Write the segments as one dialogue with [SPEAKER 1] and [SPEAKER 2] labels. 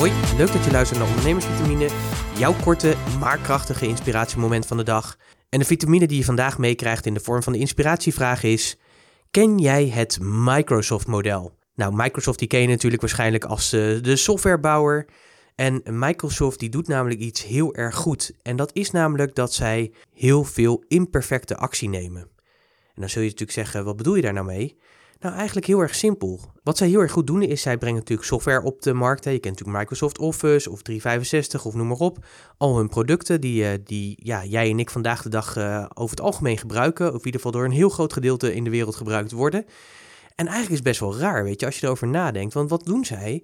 [SPEAKER 1] Hoi, leuk dat je luistert naar Ondernemersvitamine, jouw korte, maar krachtige inspiratiemoment van de dag. En de vitamine die je vandaag meekrijgt in de vorm van de inspiratievraag is: Ken jij het Microsoft-model? Nou, Microsoft die ken je natuurlijk waarschijnlijk als uh, de softwarebouwer. En Microsoft die doet namelijk iets heel erg goed. En dat is namelijk dat zij heel veel imperfecte actie nemen. En dan zul je natuurlijk zeggen, wat bedoel je daar nou mee? Nou, eigenlijk heel erg simpel. Wat zij heel erg goed doen is, zij brengen natuurlijk software op de markt. Je kent natuurlijk Microsoft Office of 365 of noem maar op. Al hun producten die, eh, die ja, jij en ik vandaag de dag uh, over het algemeen gebruiken. Of in ieder geval door een heel groot gedeelte in de wereld gebruikt worden. En eigenlijk is best wel raar, weet je, als je erover nadenkt. Want wat doen zij?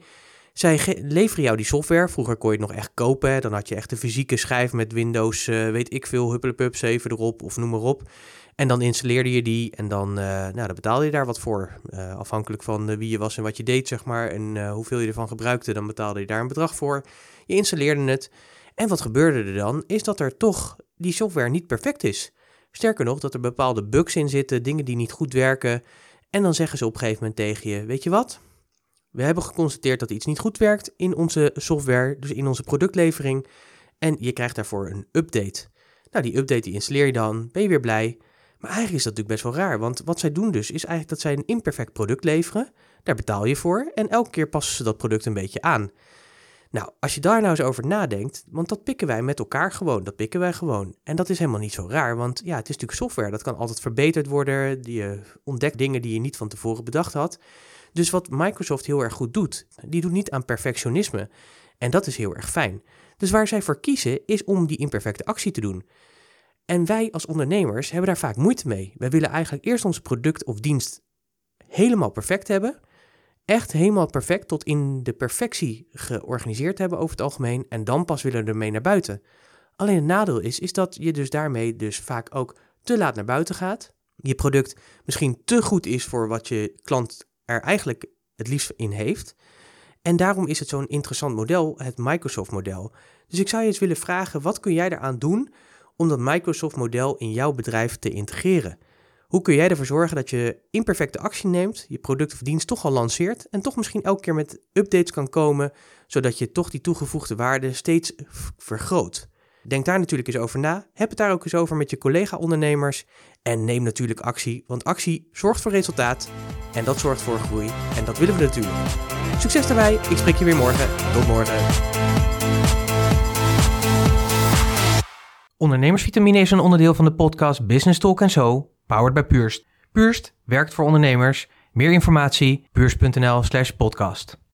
[SPEAKER 1] Zij leveren jou die software. Vroeger kon je het nog echt kopen. Dan had je echt een fysieke schijf met Windows, uh, weet ik veel, Huppelepup 7 erop of noem maar op. En dan installeerde je die en dan, uh, nou, dan betaalde je daar wat voor. Uh, afhankelijk van wie je was en wat je deed, zeg maar. En hoeveel je ervan gebruikte, dan betaalde je daar een bedrag voor. Je installeerde het. En wat gebeurde er dan? Is dat er toch die software niet perfect is. Sterker nog, dat er bepaalde bugs in zitten, dingen die niet goed werken. En dan zeggen ze op een gegeven moment tegen je: Weet je wat? We hebben geconstateerd dat iets niet goed werkt in onze software, dus in onze productlevering. En je krijgt daarvoor een update. Nou, die update die installeer je dan, ben je weer blij. Maar eigenlijk is dat natuurlijk best wel raar, want wat zij doen dus is eigenlijk dat zij een imperfect product leveren. Daar betaal je voor en elke keer passen ze dat product een beetje aan. Nou, als je daar nou eens over nadenkt, want dat pikken wij met elkaar gewoon, dat pikken wij gewoon. En dat is helemaal niet zo raar, want ja, het is natuurlijk software, dat kan altijd verbeterd worden. Je ontdekt dingen die je niet van tevoren bedacht had. Dus wat Microsoft heel erg goed doet, die doet niet aan perfectionisme. En dat is heel erg fijn. Dus waar zij voor kiezen is om die imperfecte actie te doen. En wij als ondernemers hebben daar vaak moeite mee. Wij willen eigenlijk eerst ons product of dienst helemaal perfect hebben. Echt helemaal perfect tot in de perfectie georganiseerd hebben over het algemeen. En dan pas willen we ermee naar buiten. Alleen het nadeel is, is dat je dus daarmee dus vaak ook te laat naar buiten gaat. Je product misschien te goed is voor wat je klant er eigenlijk het liefst in heeft. En daarom is het zo'n interessant model, het Microsoft-model. Dus ik zou je eens willen vragen, wat kun jij eraan doen om dat Microsoft-model in jouw bedrijf te integreren? Hoe kun jij ervoor zorgen dat je imperfecte actie neemt, je product of dienst toch al lanceert en toch misschien elke keer met updates kan komen, zodat je toch die toegevoegde waarde steeds vergroot? Denk daar natuurlijk eens over na. Heb het daar ook eens over met je collega-ondernemers. En neem natuurlijk actie, want actie zorgt voor resultaat. En dat zorgt voor groei. En dat willen we natuurlijk. Succes daarbij. Ik spreek je weer morgen. Tot morgen. Ondernemersvitamine is een onderdeel van de podcast Business Talk Zo, powered by Purst. Purst werkt voor ondernemers. Meer informatie, purst.nl slash podcast.